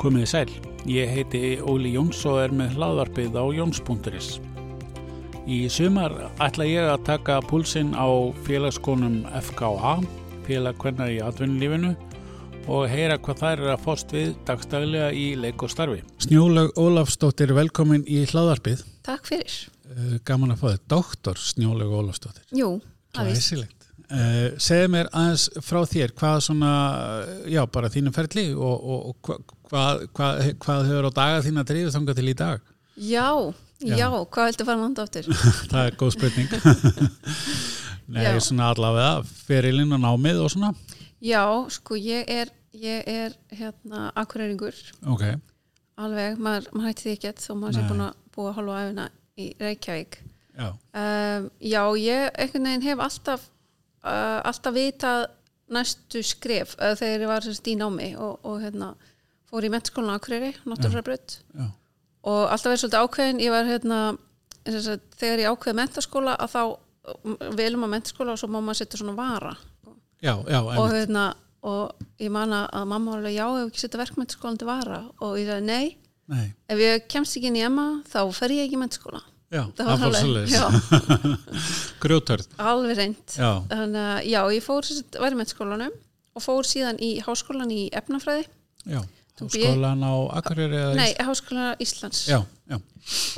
Komið sæl, ég heiti Óli Jóns og er með hlaðvarpið á Jóns.is. Í sumar ætla ég að taka púlsinn á félagskonum FKA, félagkvennar í atvinnulífinu og heyra hvað þær er að fóst við dagstaglega í leik og starfi. Snjólaug Ólafsdóttir, velkomin í hlaðvarpið. Takk fyrir. Uh, gaman að fá þið, doktor Snjólaug Ólafsdóttir. Jú. Glæsilegt. Uh, segð mér aðeins frá þér, hvað svona, já, bara þínu ferli og, og, og hvað, hvað, hvað, hefur á daga þín að drifja þanga til í dag? Já, Já. já, hvað viltu fara landa áttur? Það er góð spurning. Nei, Já. svona allavega ferilinn og námið og svona. Já, sko, ég er, ég er hérna akkureringur, Ok, alveg, maður, maður hætti því ekkert þó maður sé búin að búa hálfa æfina í Reykjavík. já, Um, já, ég hef alltaf, uh, alltaf vitað næstu skref uh, þegar ég var sérst í námi og, og hérna fór í mennskólan Akureyri, náttúrfræðbrödd já, og alltaf verið svolítið ákveðin ég var hérna sagt, þegar ég ákveði mentaskóla að þá velum að mentaskóla og svo má maður setja svona vara. Já, já, og hérna og ég man að mamma var alveg já ef ekki setja verkmentaskólan til vara. Og ég sagði nei, Nei, ef ég kemst ekki inn í emma þá fer ég ekki í mentaskóla já, Það var svolítið. Grjótörð, alveg reynd já, þannig að já, ég fór var í mentaskólanum og fór síðan í háskólan í efnafræði. Já. Tók ég- Skólan á Akureyri nei, háskólan Íslands. Já, já,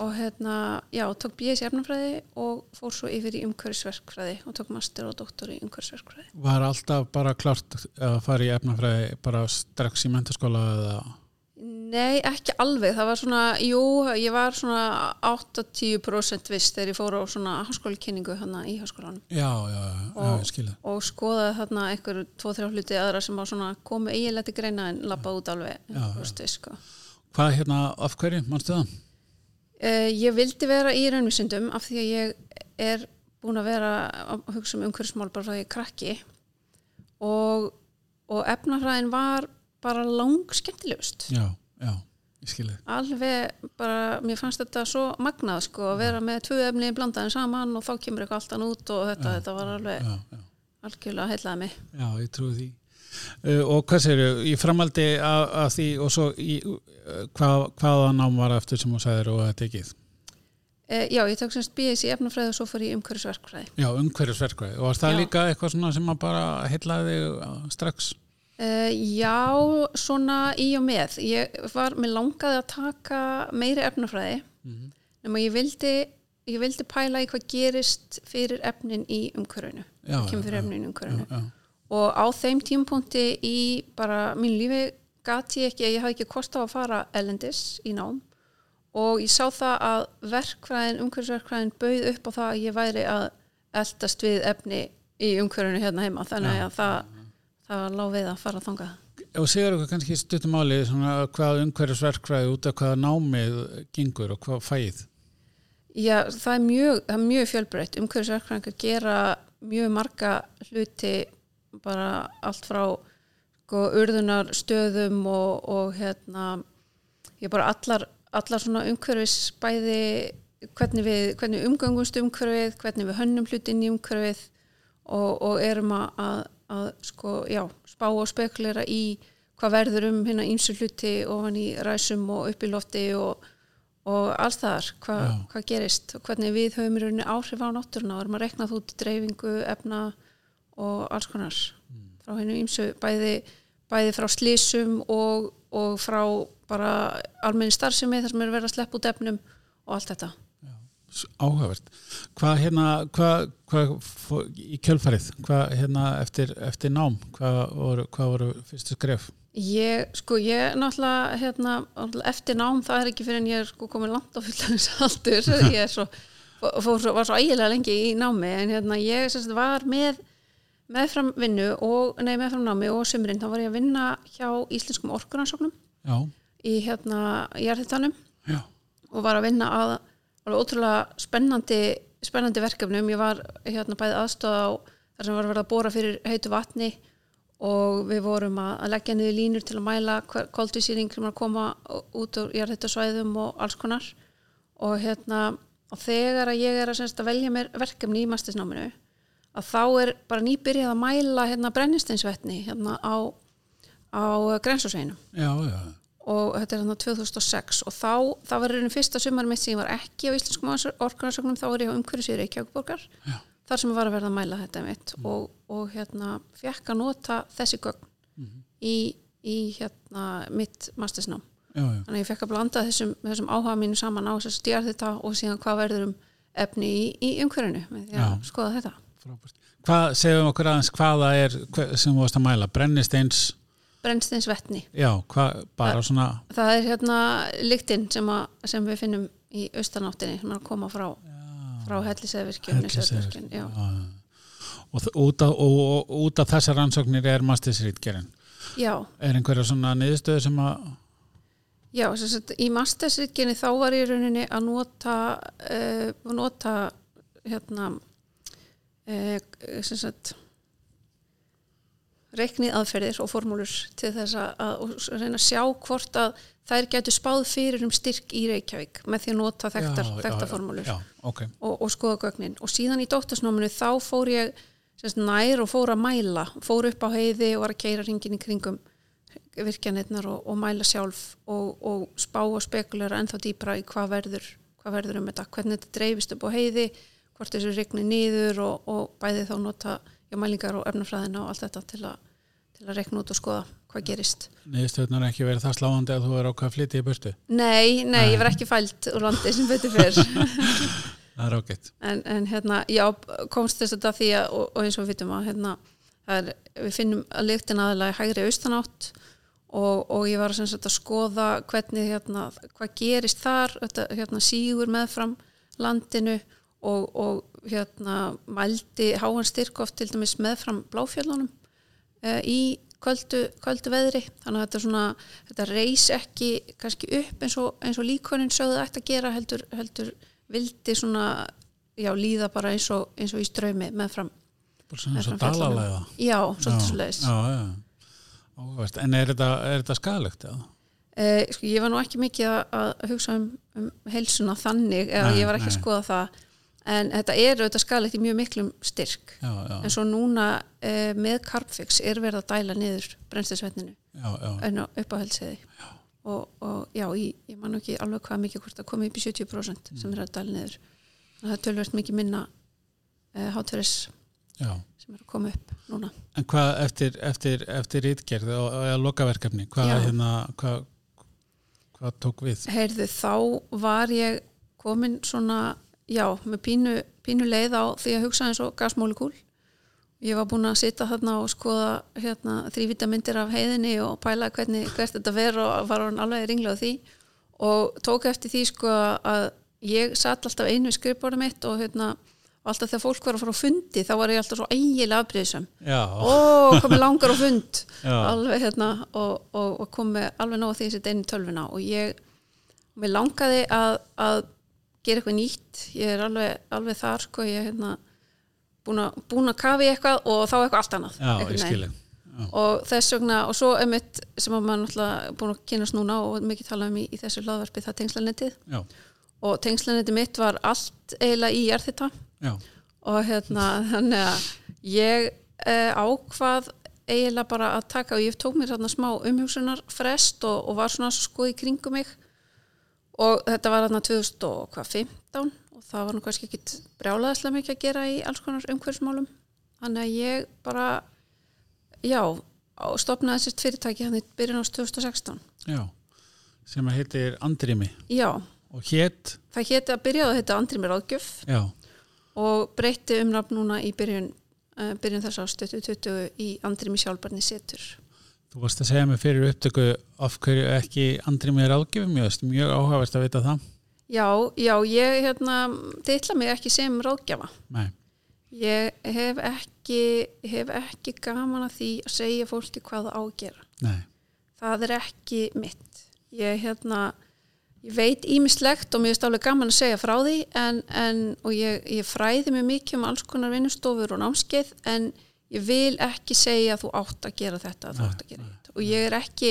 og hérna, já, tók BS í efnafræði og fór svo yfir í umhverfisverkfræði og tók master og doktor í umhverfisverkfræði. var alltaf bara klart að fara í efnafræði bara strax í mentaskóla eða Nei, ekki alveg, það var svona, jú, ég var svona 8-10% viss þegar ég fór á svona háskólikynningu hérna í háskólanum. Já, já, já, já, Og- ég skilði og skoðaði þarna einhver tvo-þrjá hluti aðra sem var svona komið eiginlega til greina en lappa út alveg, Já, þú veist, við, sko. Hvað hérna, af hverju, mannstu það? Uh, ég vildi vera í raunvísindum af því að ég er búin að vera að hugsa um umhverfismál bara frá því ég er krakki. Og, og efnafræðin var bara lang skemmtilegust Já, já, ég skilði alveg bara, mér fannst þetta svo magnað sko að vera með tvö efni blandaðin saman og þá kemur eitthvað alltaf út og þetta, þetta var alveg Já, já, algjörlega heillaði mig. Já, ég trúi því. Uh, Og hvað segir í framaldi að, að því og svo í, uh, hvað, hvaða nám var eftir sem þú sagðir og þetta ekki e, Já, ég tók semst BS í efnafræði og svo fór ég í umhverfisverkfræði. Já, umhverjusverkvæði og var það Já. líka eitthvað svona sem að bara uh, strax Uh, já, svona í og með. Ég var, mér langaði að taka meiri efnafræði Mhm. nema ég vildi, ég vildi pæla í hvað gerist fyrir efnin í Hvað kemur fyrir já, efnin í umhverfinu. Já, já, Og á þeim tímpunkti í bara mínu lífi gati ég ekki, ég hafði ekki kost á að fara elendis í nám og ég sá það að verkfræðin, umhverfisverkfræðin bauð upp á það að ég væri að eldast við efni í umhverfinu hérna heima. Þannig að það, það lá við að fara þangað. Og segir okkur kannski stuttum áli svona hvað umhverjusverkvæði út af hvaða námið gengur og hvað fæið Já, það er mjög, mjög fjölbreytt. Umhverfisverkfræðingar gera mjög marga hluti bara allt frá sko, urðunar stöðum og, og hérna, ég bara allar, allar svona umhverfis bæði hvernig við, hvernig umgöngumst umhverfið, hvernig við hönnum hlutin í umhverfið og, og erum að, að, sko, já, spá og spekulera í hvað verður um hérna ímsu hluti ofan í ræsum og upp í lofti og og alls þar, hva, hvað gerist og hvernig við höfum í rauninni áhrif á náttúruna og erum að rekna þú út dreifingu, efna og alls konar frá hennu ímsu, bæði, bæði frá slísum og, og frá bara almenni starfsemi þar sem er verið að sleppa út efnum og allt þetta. Áhugavert. Hvað hérna hvað, hvað í kjölfarið hvað hérna eftir, eftir nám hvað voru, hvað voru fyrstu skref? Ég, sko, ég náttúrulega, hérna, eftir nám, það er ekki fyrir en ég er sko komin langt á fullans aldur, ég er svo, fór, var svo ægilega lengi í námi, en hérna, ég sem sagt, var með meðfram vinnu og, nei, meðfram námi og sömurinn, þá var ég að vinna hjá Íslenskum orkuransóknum í, hérna, jarðhitanum já, og var að vinna að alveg ótrúlega spennandi, spennandi verkefnum. Ég var hérna bæði aðstöð á þar sem var verið að bóra fyrir heitu vatni og við vorum að, að leggja niður línur til að mæla koldvísýring sem var að koma út úr jarðhitasvæðum og alls konar. Og hérna og þegar að ég er að, semst, að velja mér verkefni í mastisnáminu að þá er bara nýbyrjað að mæla hérna brennisteinsvetni hérna á, á grensosveginum já, já, og þetta er þannig 2006 og þá, það var raunin fyrsta sumar mitt sem ég var ekki á Íslenskum orkunarsögnum þá var ég á umhverfisvíður Reykjavíkborgar þar sem var að verða að mæla þetta mitt mm. og, og hérna fekk að nota þessi gögn mm. í, í hérna mitt mastersnám. Þannig að ég fekk að blanda þessum, þessum áhuga mínu saman á þess að stjárð þetta og síðan hvað verður um efni í, í umhverfinu með því að skoða þetta. Frábært. Hvað, segjum okkur aðeins hvaða er sem þú varst að mæla, brennisteins brennsteinsvetni. Já, hvað, bara það, svona Það er hérna lyktinn sem, sem við finnum í austanáttinni sem er að koma frá, frá helliseðvirkjum og, út af, og, og út af þessar rannsóknir er mastisrítgerinn Já. Er einhverja svona niðurstöðu sem að Já, sagt, í mastisrítgerinn þá var ég rauninni að nota uh, að nota hérna uh, sem sagt reiknið aðferðir og formúlur til þess að reyna að sjá hvort að þær getur spáð fyrir um styrk í Reykjavík með því að nota já, formúlur. já, okay. og, og skoða gögnin. Og síðan í dóttursnáminu þá fór ég semst, nær og fór að mæla. Fór upp á heiði og var að keira ringin í kringum virkjanirnar og, og mæla sjálf og, og spá og spekulera ennþá dýbra í hvað verður, hvað verður um þetta, hvernig þetta dreifist upp á heiði hvort þessu regni nýður og bæði þá nota já, mælingar og efnafræðina og allt þetta til að, til að rekna út og skoða hvað gerist. Nýðstöðunar ekki verið það sláandi að þú er ákvað að flytja í börstu? Nei, nei, ég verð ekki fælt úr landi sem betur fyrr. það er ágætt. En, en hérna, já, komst þess að það því að, og, og eins og við vitum að hérna, er, við finnum að lyktin aðalega hægri austanátt og, og ég var að, að skoða hvernig, hérna, hvað gerist þar, hérna, sígur meðfram landinu og, og hérna mældi háan styrk oft til dæmis meðfram bláfjörlunum uh, í kvöldu, kvöldu veðri. Þannig að þetta, svona, þetta reys ekki kannski upp eins og, eins og líkonin sögðu þetta að gera heldur, heldur vildi svona já, líða bara eins og, eins og í ströymi meðfram dalalega. Já, svolítið sluðis en er þetta, þetta skadalegt eða? Uh, sko, ég var nú ekki mikið að, að hugsa um, um heilsuna þannig eða nei, ég var ekki nei. að skoða það en þetta er auðvitað skalegt í mjög miklum styrk. Já, já. en svo núna eh, með Carpfix er verið að dæla niður brennstisvetninu upp á helseði og, og já, ég, ég man ekki alveg hvað mikið hvort að komi upp í 70% sem er að dæla niður. Það er tölvert mikið minna eh, hátverðis sem er að koma upp núna. En hvað eftir, eftir, eftir ítgerð og, og lokaverkefni, hvað, hérna, hvað, hvað tók við? Heyrðu, þá var ég komin svona já, með pínu, pínu leið á því að hugsa eins og gasmólukúl ég var búin að sitta þarna og skoða hérna, þrývita myndir af heiðinni og pæla hvernig hvert þetta verður og var hann alveg ringlega á því. Og tók eftir því sko að ég satt alltaf einu skrifbóra mitt og hérna alltaf þegar fólk var að fara á fundi þá var ég alltaf svo eiginlega afbreyðsum og komið langar á fund. Alveg hérna og, og, og komið alveg nóg því að setja einu tölvuna. Og ég, mér langaði að, að gera eitthvað nýtt. Ég er alveg, alveg þar sko. Ég er hérna búin að kafi eitthvað og þá eitthvað allt annað Já, og þess vegna og svo er mitt sem að maður náttúrulega búin að kynast núna og mikið tala um í, í þessu hlaðvarpi það tengslanettið. Og tengslanettið mitt var allt eiginlega í erþita og hérna þannig að ég eh, ákvað eiginlega bara að taka og ég tók mér svona smá umhjómsunar frest og, og var svona skoð í kringum mig og þetta var þarna 2015 og það var nú kannski ekki brjálaðislega mikið að gera í alls konar umhverfsmálum þannig að ég bara já, stopnaði sérst fyrirtæki hann í byrjun ást 2016 Já, sem að heitir Andrimi Já. Og hétt Það hétti að byrjaði að heita Andrimi Ráðgjöf. Já. Og breytti umrafn núna í byrjun, uh, byrjun þess ástu 2020 í Andrimi Sjálfbarni Setur Þú varst að segja mig fyrir upptöku af hverju ekki andri með ráðgjöfum, mjög áhugavert að vita það. Já, já, ég hérna, teitla mig ekki sem ráðgjafa. Nei. Ég hef ekki, hef ekki gaman að því að segja fólki hvað það. Nei. Það er ekki mitt. Ég, hérna, ég veit ímislegt og mér er stálega gaman að segja frá því en, en, og ég, ég fræði mig mikið um alls konar vinnustofur og námskeið en ég vil ekki segja að þú átt að gera þetta að þú átt að gera þetta og ég er ekki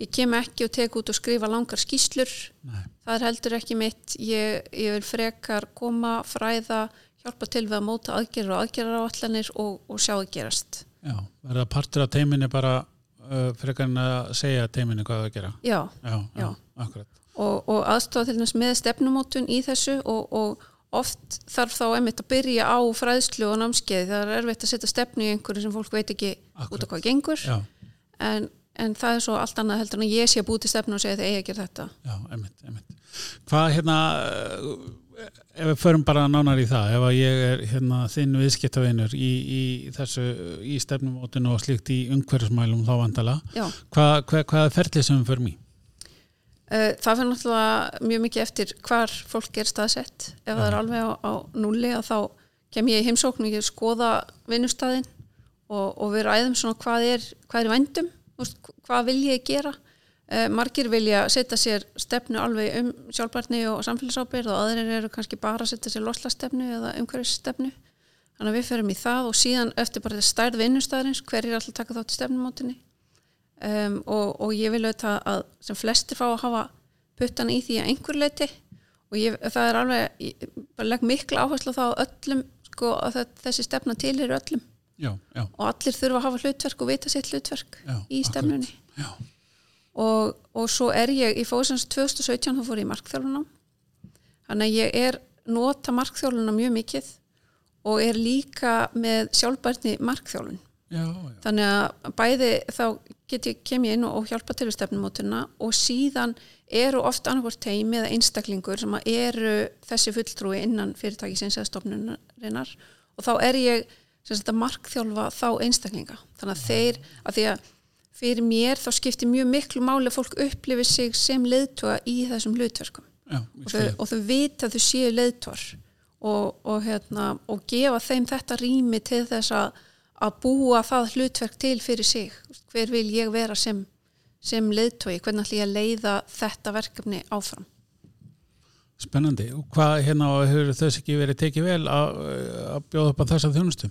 ég kem ekki og tek út og skrifa langar skýslur Nei. það er heldur ekki mitt. Ég, ég vil frekar koma, fræða hjálpa til við að móta aðgerður og aðgerðar á allanir og, og sjá það gerast. Já, verða partur af teiminni bara uh, frekar en að segja teiminu hvað það að gera. Já, já, já, Já. akkurat. Og, og aðstofa til dæmis með stefnumótun í þessu og, og oft þarf þá einmitt að byrja á fræðslu og námskeið það er erfitt að setja stefnu í einhverju sem fólk veit ekki út Akkurat. af hvað gengur. En, en það er svo allt annað heldur en ég sé að búti stefnu og segja að það eigi að gera þetta. Já, einmitt, einmitt. Hvað hérna uh, ef við förum bara nánar í það ef ég er hérna þinn viðskiptavinur í, í þessu, í stefnumótinu og slíkt í umhverfismælum þá vandala hvað, hvað, hvað er ferlið sem við förum í? Eh, það fyrir náttúrulega mjög mikið eftir hvar fólk er staðsett. Ef það er alveg á, á núli að þá kem ég í heimsókn og skoða vinnustæðin og, og við ræðum svona hvað er, hvað er veist, hvað vil ég gera. Eh, margir vilja setja sér stefnu alveg um sjálfbarni og samfélagsábyrð og aðrir eru kannski bara að setja sér loslastefnu eða umhverfisstefnu. Þannig að við ferum í það og síðan eftir bara þetta stærð vinnustæðins hver er alltaf taka þátt í stefnumótinni um, og, og ég vil auðvitað að sem flestir fá að hafa puttan í því að einhver leiti og ég, það er alveg, ég bara legg mikla áherslu á það á öllum sko, að þessi stefna til er öllum. Já, já, og allir þurfa að hafa hlutverk og vita sitt hlutverk Já, í stefnunni. Og, og svo er ég í fóðsins 2017 þá fór ég í markþjálfunum þannig að ég er nota markþjálfunum mjög mikið og er líka með sjálfbærni markþjálfun já, já. þannig að bæði þá get ég kem ég inn og, hjálpa til stefnumótuna og síðan eru oft annarkvort teimi eða einstaklingur sem eru þessi fulltrúi innan fyrirtækisins eða stofnunarinnar og þá er ég sagt að markþjálfa þá einstaklinga. Þannig að þeir, að því að fyrir mér þá skiptir mjög miklu máli að fólk upplifi sig sem leiðtoga í þessum hlutverkum. Já og og þau vita að þau séu leiðtor og, og, hérna, og gefa þeim þetta rými til þess að, að búa það hlutverk til fyrir sig. Hver vil ég vera sem, sem leiðtogi, hvernig ætlum ég að leiða þetta verkefni áfram? Spennandi. Og hvað hérna hefur þess ekki verið tekið vel að, að bjóða upp á þessa þjónustu?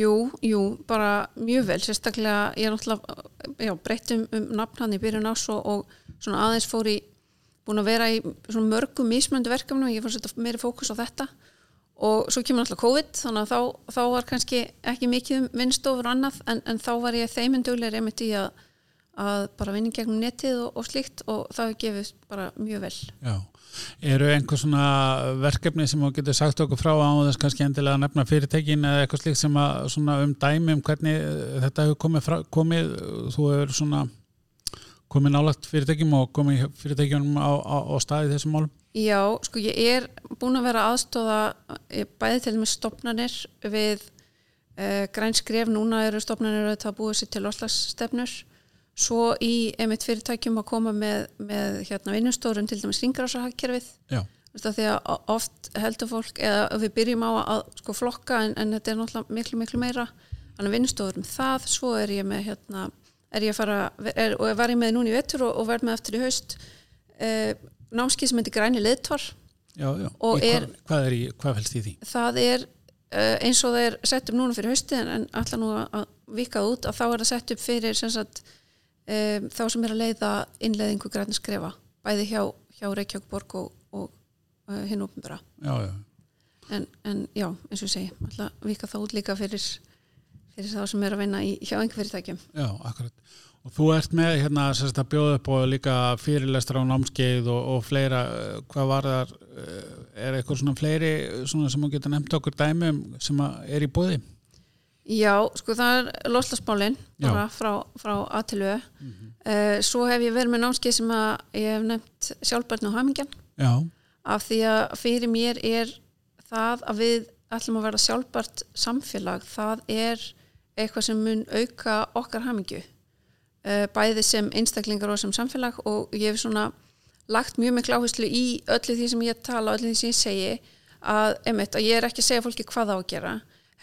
Jú, jú, bara mjög vel. Sérstaklega, ég er náttúrulega já, breytt um, um nafn hann í byrjun ás og, og svona aðeins fór í búin að vera í mörgum mismöndu verkefnum. Og ég að setja meiri fókus á þetta og svo kemur náttúrulega COVID þannig að þá, þá var kannski ekki mikið um vinnstofur annað en, en þá var ég þeiminduglega einmitt í að, að bara vinna gegnum netið og, og slíkt og það gefið bara mjög vel Já. Eru einhver svona verkefni sem þú getur sagt okkur frá á þess kannski endilega nefna fyrirtækin eða eitthvað slíkt sem að svona um dæmi um hvernig þetta hefur komið, frá, komið þú hefur svona komið nálagt fyrirtækjum og komið fyrirtækjum á, á, á staði þessum málum? Já, sko ég er búin að vera aðstóða bæði til með stopnarnir við uh, grænskref, núna eru stopnarnir að búið sér til oslagsstefnur svo í einmitt fyrirtækjum að koma með, með hérna vinnustórum til dæmis ringrásahagkerfið Já, því að oft heldur fólk eða við byrjum á að sko flokka en, en þetta er náttúrulega miklu miklu meira. Þannig að vinnustórum það, svo er ég með hérna, er ég að fara er, og var ég með núna í vettur og, og verð með eftir í haust uh, námskið sem heitir græni leðtvar. Og er- hvað, hvað, er í, hvað fælst í því? það er uh, eins og það er sett upp núna fyrir hausti en, alltaf nú að vika það út að þá er það sett upp fyrir sem sagt, um, þá sem er að leiða innleiðingu græni skrefa bæði hjá, hjá Reykjavík borg og, og uh, hinn já, en, en já, eins og ég segi alltaf vika það út líka fyrir fyrir þá sem er að vinna í, hjá einhver fyrirtækjum já, akkurat. Og þú ert með hérna sérst að bjóða upp og líka fyrirlestra á námskeið og, og fleira, eh, hvað var þar, eh, er eitthvað svona fleiri svona sem þú getur nefnt okkur dæmi um sem er í bóði? Já, sko það er loslasmálin bara frá, frá A til Ö. Uh, svo hef ég verið með námskeið sem ég hef nefnt sjálfbærni og hamingjan. Já, af því að fyrir mér er það að við ætlum að vera sjálfbært samfélag það er eitthvað sem mun auka okkar hamingju bæði sem einstaklingar og sem samfélag og ég hef svona lagt mjög miklu áherslu í öllu því sem ég tala öllu því sem ég segi að, einmitt, að ég er ekki að segja fólki hvað á að gera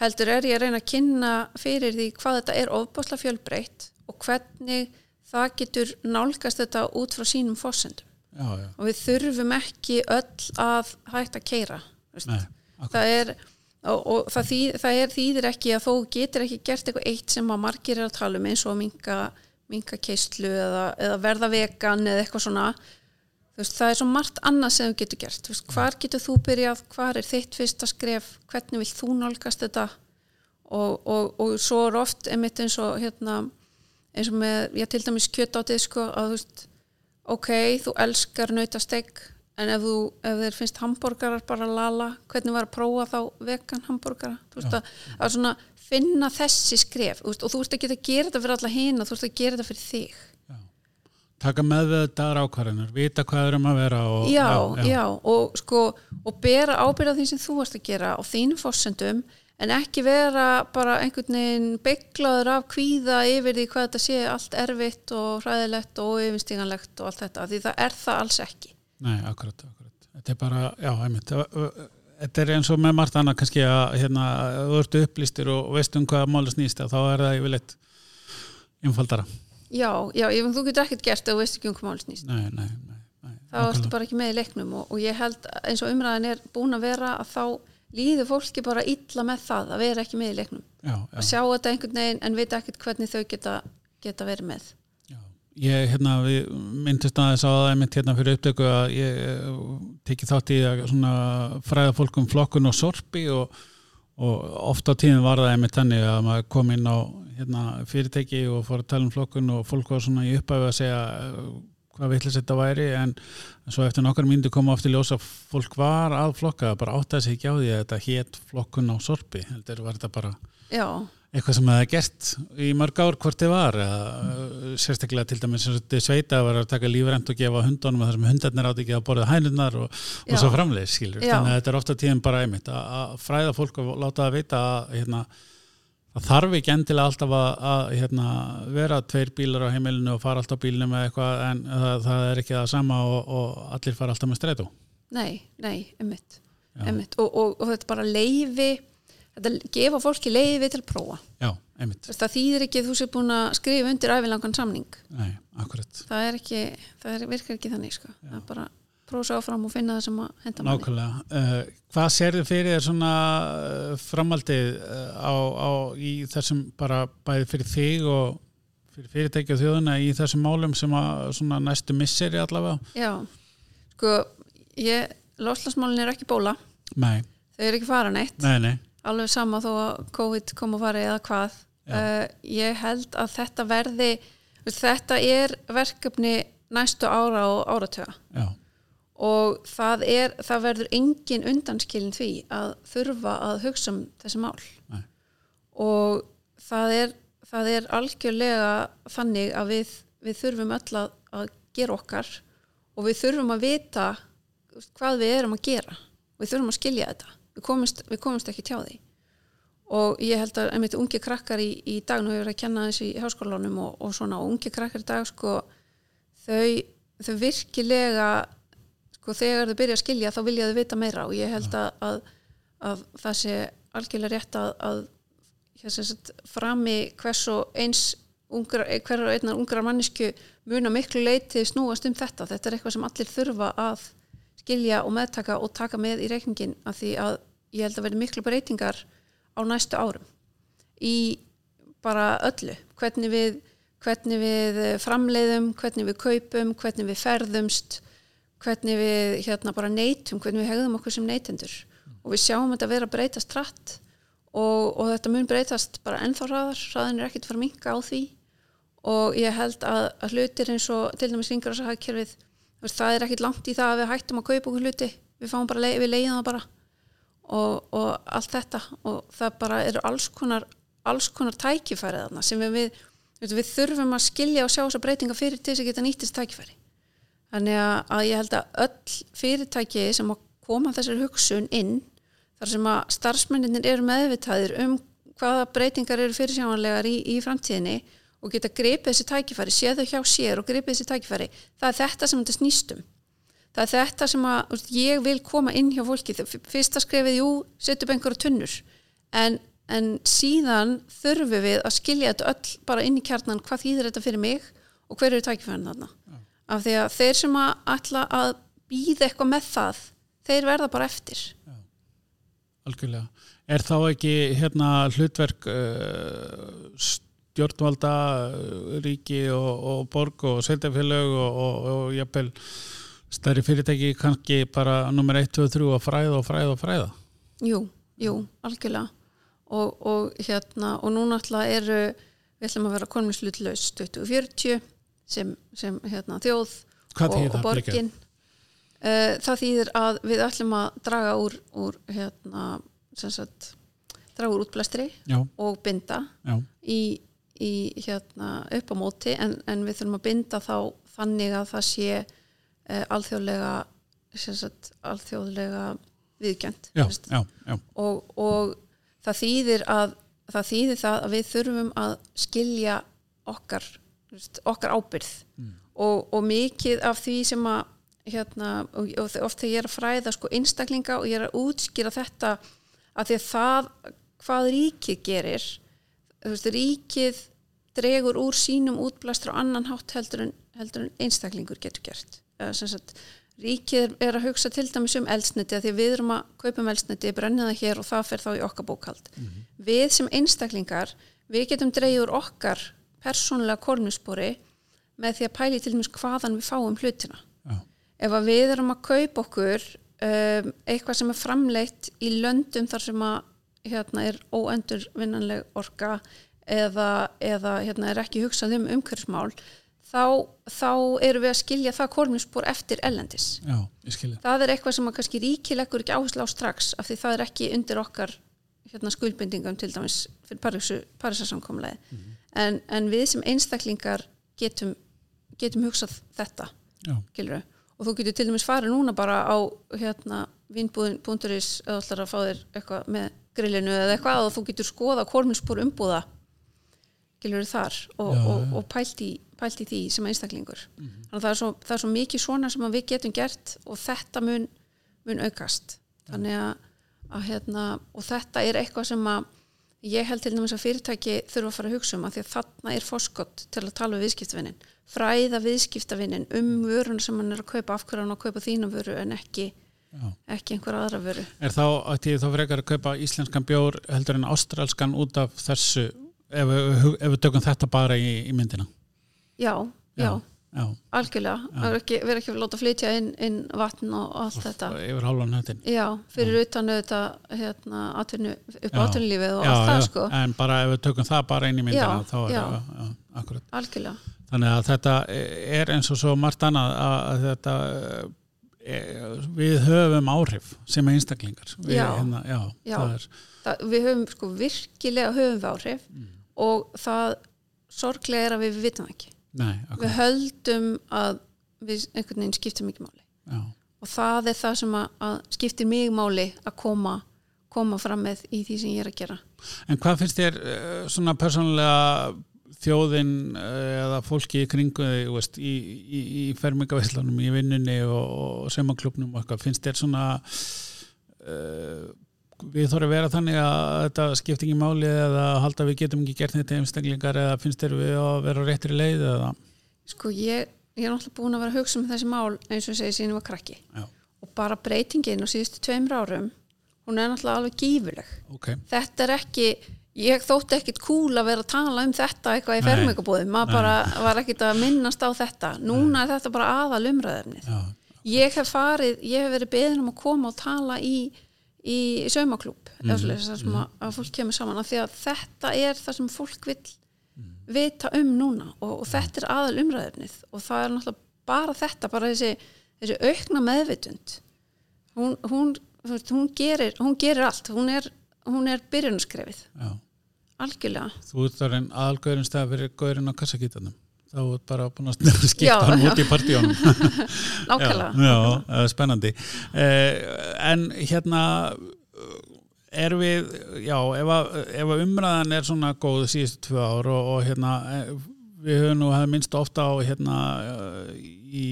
heldur er ég að reyna að kynna fyrir því hvað þetta er ofbásla fjölbreytt og hvernig það getur nálgast þetta út frá sínum fósendum og við þurfum ekki öll að hægt að keira nei, það er og, og það, þýð, það er þýðir ekki að þó getur ekki gert eitthvað eitt sem að margir er að tala um eins og að minka, minka keislu eða, eða verða vegan eða eitthvað svona. Veist, það er svo margt annað sem þú getur gert. Veist, hvar getur þú byrjað, hvar er þitt fyrsta skref, hvernig vill þú nálgast þetta? Og, og, og svo er oft einmitt eins og hérna eins og með, ég til dæmis kjötátið sko að þú veist, ok, þú elskar nautastegg en ef þú, ef þér finnst hambúrgarar bara lala, hvernig var að prófa þá vegan hambúrgara, þú veist Já. að, að svona finna þessi skref veist, og þú veist ekki að gera þetta fyrir alla hina þú veist að gera þetta fyrir þig. Taka með þetta ákvarðanir, vita hvað er um að vera og, já, já, og sko og bera ábyrða því sem þú varst að gera á þínum fórsendum en ekki vera bara einhvern veginn bygglaður af kvíða yfir því hvað þetta sé allt erfitt og hræðilegt og yfirstíganlegt og allt þetta, því það er það alls ekki Nei, akkurat, akkurat. Þetta er bara, já, einmitt. Þetta er eins og með margt annað kannski að hérna, þú ert upplýstir og veist um hvað máli snýst að þá er það yfirleitt einfaldara. Já, já, ég, þú getur ekkert gert ef þú veist ekki um hvað máli snýst Nei, nei, nei. nei þá ertu bara ekki með í leiknum og, og ég held að eins og umræðin er búin að vera að þá líður fólki bara illa með það að vera ekki með í leiknum Já, að já, sjá þetta einhvern veginn en vita ekkert hvernig þau geta, geta verið með. Ég, hérna, myndist aðeins á það einmitt hérna fyrir upptöku að ég eh, tekið þátt í að fræða fólk um flokkun og sorpi og, og oft á tíðin var það einmitt þannig að maður kom inn á hérna, fyrirtæki og fór að tala um flokkun og fólk var svona í upphafi að segja eh, hvað vitlis þetta væri en svo eftir nokkar myndu koma oft í ljós að fólk var að flokka bara áttaði sig ekki á því að þetta hét flokkun á sorpi heldur var þetta bara Já, eitthvað sem það gert í mörg ár hvort þið var uh, sérstaklega til dæmis eins og þetta sveita var að taka lífrænt og gefa hundunum þar sem hundarnir átti ekki að borða hænurnar og, og svo framleiðis skilur Já. þannig að þetta er ofta tíðin bara einmitt að, að fræða fólk og láta það vita að hérna, þarf ekki endilega alltaf að, að hérna, vera tveir bílar á heimilinu og fara alltaf á bílinu með eitthvað en það, það er ekki það sama og, og allir fara alltaf með strætó. Nei, nei, emmitt og, og, og þetta bara leifi þetta gefa fólki leifi til að prófa. Já, það þýðir ekki að þú sé búin að skrifa undir æfilangan samning. Nei, það er ekki, það er, virkar ekki þannig sko. það er bara prófa svo áfram og finna það sem að henda manni. Nákvæmlega. Uh, hvað sérðu fyrir þér svona uh, framaldið uh, á, á, í þessum bara bæði fyrir þig og fyrir fyrirtæki og þjóðuna í þessum málum sem að svona næstu misseri allavega? Já, sko ég, loslasmálin er ekki bóla. Nei, þau eru ekki fara neitt. Nei, nei. Alveg sama þó að COVID kom að fara eða hvað. Uh, ég held að þetta verði þetta er verkefni næstu ára og áratöga Já, og það, er, það verður engin undanskilin því að þurfa að hugsa um þessi mál. Nei. og það er, það er algjörlega þannig að við, við þurfum öll að, að gera okkar og við þurfum að vita hvað við erum að gera. Við þurfum að skilja þetta við komumst, við komumst ekki tjá því. Og ég held að einmitt ungi krakkar í, í dag nú hefur að kenna þessi í háskólanum og, og svona og ungi krakkar í dag sko þau, þau virkilega sko þegar þau byrja að skilja þá vilja þau vita meira. Og ég held að, að, að það sé algjörlega rétt að, að sagt, frami hvers og eins ungra, hver og einnar ungra mannisku muna miklu leiti snúast um þetta. Þetta er eitthvað sem allir þurfa að skilja og meðtaka og taka með í reikningin af því að ég held að verði miklu breytingar á næstu árum í bara öllu. Hvernig við, hvernig við framleiðum, hvernig við kaupum hvernig við ferðumst hvernig við hérna bara neytum hvernig við hegðum okkur sem neytendur. Og við sjáum þetta vera breytast hratt og, og þetta mun breytast bara ennþá hraðar, hraðin er ekkert fara minka á því. Og ég held að, að hlutir eins og til dæmis ringar þess að hagkerfið það er ekkert langt í það að við hættum að kaupa okkur hluti. Við fáum bara, við leiðum það bara og, og allt þetta. Og það bara eru alls konar alls konar tækifæri þarna sem við, við, við, þurfum að skilja og sjá þess að breytinga fyrir til þess að geta nýttist tækifæri. Þannig að, að ég held að öll fyrirtæki sem að koma þessari hugsun inn þar sem að starfsmenninir eru meðvitaðir um hvaða breytingar eru fyrirsjáanlegar í, í framtíðinni og geta gripið þessi tækifæri, séð þau hjá sér og gripið þessi tækifæri, það er þetta sem þetta snýstum það er þetta sem að úst, ég vil koma inn hjá fólki fyrsta skrefið, jú, setja upp einhverja tunnur en, en síðan þurfum við að skilja þetta öll bara inn í kjarnan, hvað þýðir þetta fyrir mig og hver eru tækifærin þarna Já. af því að þeir sem að ætla að býða eitthvað með það þeir verða bara eftir Já. Algjörlega. Er þá ekki hérna hlutverk uh, stjórnvalda, uh, ríki og, og borg og sveitafélög og, og, og jafnvel stærri fyrirtæki kannski bara nummer 1, 2, 3 að fræða og fræða og fræða? Jú, jú, algjörlega. Og, og hérna og núna alltaf eru við ætlum að vera kolminshlutlaus 2040 sem, sem hérna, þjóð Hvað og, og borgin. Uh, það þýðir að við ætlum að draga úr, úr hérna, sagt draga úr útblæstri Já, og binda í, í hérna upp á móti. En, en við þurfum að binda þá þannig að það sé uh, alþjóðlega sagt, alþjóðlega viðkjönd og, og það þýðir að það þýðir það að við þurfum að skilja okkar veist, okkar ábyrð og, og mikið af því sem að hérna, og, og oft þegar ég er að fræða sko einstaklinga og ég er að útskýra þetta að því að það hvað ríkið gerir veist, ríkið dregur úr sínum útblastur á annan hátt heldur en, heldur en einstaklingur getur gert sagt, ríkið er- að hugsa til dæmis um eldsniti að því við erum að kaupum eldsniti, brennið það hér og það fer þá í okkar bókald við sem einstaklingar við getum úr okkar persónulega kolminspori með því að pæli til dæmis hvaðan við fáum hlutina. Já, ef við erum að kaupa okkur um, eitthvað sem er framleitt í löndum þar sem að hérna er óendur vinnanleg orka eða, eða hérna er ekki hugsað um umhverfsmál þá, þá erum við að skilja það kolminspor eftir ellendis já, það er eitthvað sem að kannski ríkilegur ekki áherslu á strax af því það er ekki undir okkar hérna, skuldbindingum til dæmis fyrir Parísu, Parísasamkomlega en, en við sem einstaklingar getum, getum hugsað þetta og þú getur til dæmis farið núna bara á hérna, vínbúðin.is eða ætlar að fá þér eitthvað með grillinu eða eitthvað og þú getur skoða kolminspor umbúða skilur þar og, og, og pælt, í, pælt í því sem einstaklingur. Þannig að það er, svo, það er svo mikið svona sem að við getum gert og þetta mun, mun aukast. Þannig að, að hérna, og þetta er eitthvað sem að ég held til dæmis að fyrirtæki þurfa að fara að hugsa um að því að þarna er fórskott til að tala við viðskiptavinnin fræða viðskiptavinnin um vöruna sem hann er að kaupa af hverju hann að kaupa þína vöru en ekki, já. ekki einhver aðra vöru. Er þá, ætti ég þá frekar að kaupa íslenskan bjór heldur en ástralskan út af þessu, ef, við- ef við tökum þetta bara í, í myndina? Já, já, Já, algjörlega er ekki, vera ekki að láta flytja inn, inn vatn og allt þetta yfir hálfan höndin. já, fyrir utan auðvitað hérna, atvinnu, upp á Já. atvinnulífið og Já, allt það já, sko en bara ef við tökum það bara inn í myndina, Já, þá er já. það, já, akkurat. algjörlega, Þannig að þetta er eins og svo margt annað að, að þetta e, við höfum áhrif sem einstaklingar. Við, Já. Hérna, já, Já. það það, við höfum sko virkilega höfum við áhrif Mm. og það sorglega er að við vitum ekki nei, við akkurat. höldum að við einhvern veginn skiptum ekki máli. Já, og það er það sem að, að skiptir mig máli að koma koma fram með í því sem ég er að gera. En hvað finnst þér eh, svona persónulega þjóðin eh, eða fólki í kringu veist, í, í, í fermingaveislanum, í vinnunni og, og semaklubnum finnst þér svona uh, við þurfum að vera þannig að þetta skipti ekki máli eða halda við getum ekki gert þetta einstaklingar eða finnst þér við að vera á réttri leið eða? Sko ég, ég er náttúrulega búin að vera að hugsa um þessi mál eins og segi síðan ég var krakki. Já, og bara breytingin á síðustu tveimur árum hún er náttúrulega alveg gífuleg ok, þetta er ekki ég þótti ekkit cool að vera að tala um þetta eitthvað í Nei. fermingabúðum maður bara var ekkit að minnast á þetta. Núna er þetta bara aðal umræðefnið ég hef farið, ég hef verið beðin um að koma og tala í, í saumaklúb mm -hmm. sem að, að fólk kemur saman. Af því að þetta er það sem fólk vil vita um núna og, og þetta er aðal umræðefnið og það er náttúrulega bara þetta, bara þessi, þessi aukna meðvitund. Hún, hún, hún, gerir, hún gerir allt, hún er, hún er byrjunaskrefið, já. Algjörlega. Þú ert en aðalgöðurinn stað fyrir gauðurinn á kassakítanum þá er bara búin að skipta Já, hann já. út í partíunum nákvæmlega, Já, er spennandi eh, En hérna er við, já, ef, að, ef að umræðan er svona góð síðustu tvö ár og, og hérna eh, við höfum nú hefði minnst ofta á hérna í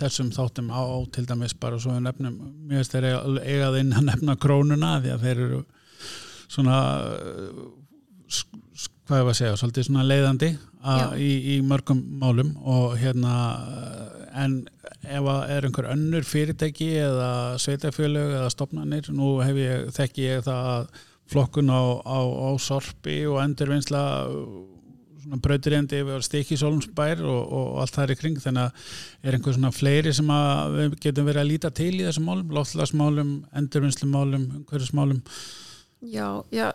þessum þáttum á, til dæmis bara svo við nefnum mjög stær eigað inn að nefna krónuna því að þeir eru svona eh, hvað var að segja, svolítið svona leiðandi. Í, í mörgum málum og hérna en ef að er einhver önnur fyrirtæki eða sveitafjölög eða stopnanir, nú hef ég þekki ég það að flokkun á, á, á sorpi og endurvinnsla svona brautirindi yfir stikki sólumsbær og, og allt það er í kring þannig að er einhver svona fleiri sem að við getum verið að líta til í þessum málum, loftlagsmálum, endurvinnslumálum, umhverjusmálum já, já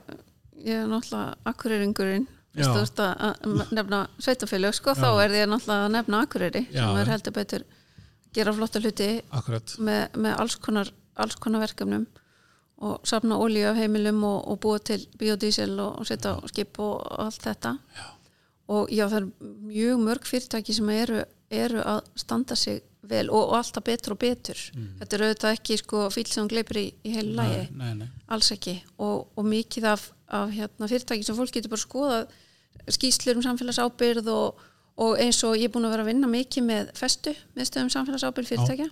ég er náttúrulega akkurýringurinn þú veist að nefna sveitafélög sko, þá er því náttúrulega að nefna Akureyri Já. sem er heldur betur gera flotta hluti með, með alls, konar, alls konar verkefnum og safna olíu af heimilum og, og búa til biodísel og, og setja skip og allt þetta. Já. og já það er mjög mörg fyrirtæki sem eru, eru að standa sig vel og, og alltaf betur og betur. Þetta er auðvitað ekki sko fíl sem gleipir í, í heilu nei. alls ekki. Og, og mikið af, af hérna, fyrirtæki sem fólk getur bara skoðað skýslur um samfélagsábyrð og, og eins og ég er búin að vera að vinna mikið með festu, meðstöðum samfélagsábyrð fyrirtækja.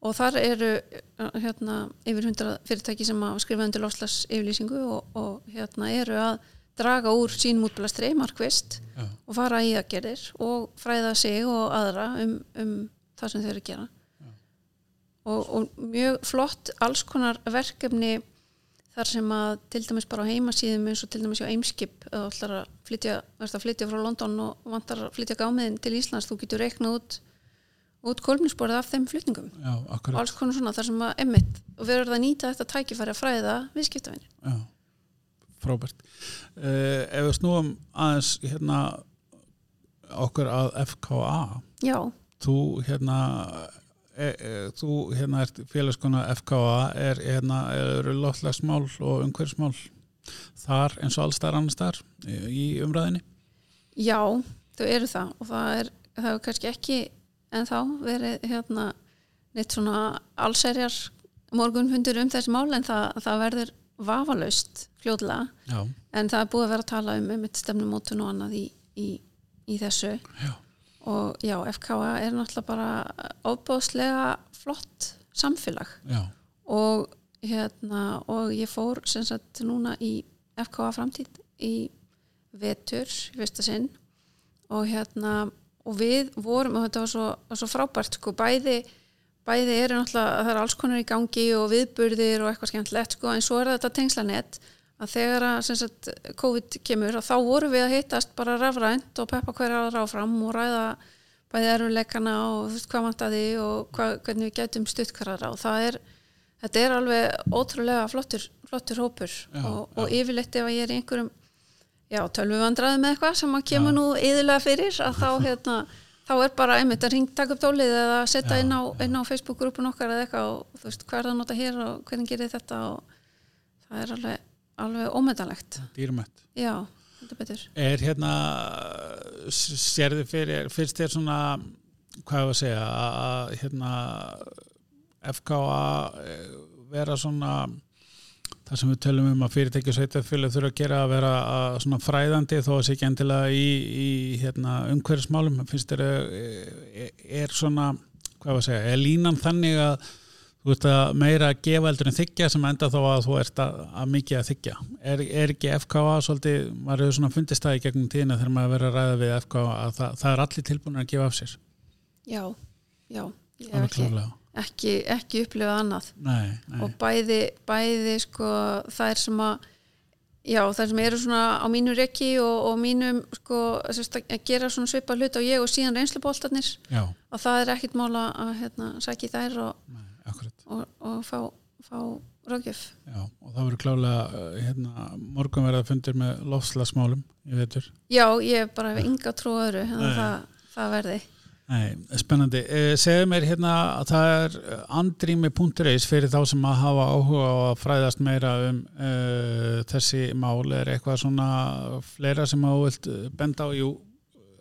Og þar eru hérna, yfir hundra fyrirtæki sem að skrifa undir lofslags yfirlýsingu og, og hérna, eru að draga úr sínum útblæstri, markvist Já. og fara í aðgerðir og fræða sig og aðra um, um það sem þau eru að gera. Og, og mjög flott alls konar verkefni þar sem að til dæmis bara á heimasíðum eins og til dæmis á Eimskip eða ætlar að flytja, að flytja frá London og vantar að flytja gámiðin til Íslands þú getur reiknað út, út kolminsborið af þeim flutningum. Já, alls konar svona þar sem að emmitt og við verðum að nýta þetta tækifæri að fræða viðskiptavinni Já, frábært. Uh, Ef við snúum aðeins hérna okkur að FKA Já, þú hérna e, e, þú hérna ert félagskona FKA er hérna eru loftlagsmál og umhverfsmál þar eins og alls þar annars þar í umræðinni já, þau eru það og það er, það er kannski ekki en þá verið hérna neitt svona allserjar morgunfundur um þessi mál en það, það verður vafalaust fljóðlega en það er búið að vera að tala um um stefnumótun og annað í, í, í þessu. Já, og já, FKA er náttúrulega bara ofbóðslega flott samfélag. Og hérna og ég fór sem sagt núna í FKA framtíð í vetur í fyrsta sinn. Og hérna og við vorum og þetta var svo, var svo frábært sko bæði bæði eru náttúrulega það er alls konar í gangi og viðburðir og eitthvað skemmtilegt sko en svo er þetta tengslanett að þegar að sagt COVID kemur að þá vorum við að hittast bara rafrænt og peppa hverja ráfram og ræða bæði eruleikana og veist hvað vantaði og hvað, hvernig við getum stutt hverja og það er þetta er alveg ótrúlega flottur, flottur hópur Já, og, já. og yfirleitt ef að ég er í einhverjum já, tölvuvandræði með eitthvað sem að kemur Já. nú yðurlega fyrir að þá hérna, þá er bara einmitt að ringa taka upp tólið eða setja Já, inn á, já. á Facebook-grúpun okkar eða eitthvað og þú veist, hvað er það að nota hér og hvernig gerir þetta og það er alveg, alveg ómetanlegt. Dýrmætt. Já, þetta betur. Er hérna sérði fyrir, fyrst þér svona hvað ég að segja að hérna FKA eh, vera svona það sem við tölum um að fyrirtæki og sveitafjölu þurfa að gera að vera að svona fræðandi þó að sé ekki endilega í, í hérna, umhverfismálum? Finnst þér eh, er svona hvað ég að segja, er línan þannig að þú ert að meira að gefa eldur en þykja sem enda þá að þú ert að, að mikið að þykja er, er ekki FKA svolítið, maður hefur svona fundist það í gegnum tíðina þegar maður verið að ræða við FKA að það, það er allir tilbúin að gefa af sér? Já, já, ekki, ekki, ekki upplifað annað. Nei, nei, og bæði, bæði sko, það er sem að já, það sem eru svona á mínu rekki og, og mínum sko, að gera svona svipa hlut á ég og síðan reynsluboltarnir. Já, og það er ekkit mála að hérna, sæki þær og, nei, og, og fá, fá ráðgjöf. Já, og það verður klálega uh, hérna, morgun verða fundir með lofslagsmálum ég veitur já, ég hef bara ynga trú á öðru þannig að það, það verði. Nei, spennandi. Eh, segðu mér hérna að það er andrými.is fyrir þá sem að hafa áhuga á að fræðast meira um uh, þessi mál. Er eitthvað svona fleira sem að þú vilt benda á, jú,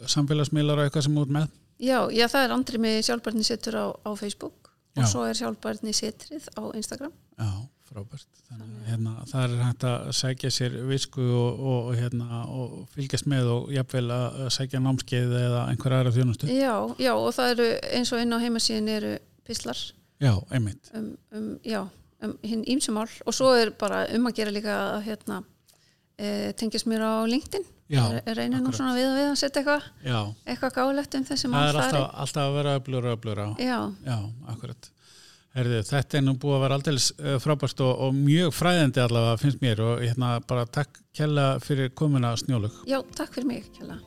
samfélagsmiðlar og eitthvað sem út með? já, já, það er andri með sjálfbarni setur á, á Facebook Já. og svo er sjálfbarni setrið á Instagram Já, frábært. Þannig hérna, það er hægt að sækja sér visku og, og, hérna, og fylgjast með og jafnvel að sækja námskeið eða einhver aðra þjónustu. já, já, og það eru eins og inn á heimasíðin eru pislar Já, einmitt. um, um, já, um hinn ímsumál og svo er bara um að gera líka hérna, e, tengjast mér á LinkedIn Já, reynir nú svona við og við að setja eitthvað eitthvað gáðlegt um þessi það mál er alltaf, alltaf að vera öflur og öflur á. já, Já, akkurat. Herðu, þetta er nú búið að vera aldeilis uh, frábært og, og mjög fræðandi allavega finnst mér og hérna bara takk kella fyrir komuna snjólug. já, takk fyrir mig Kjalla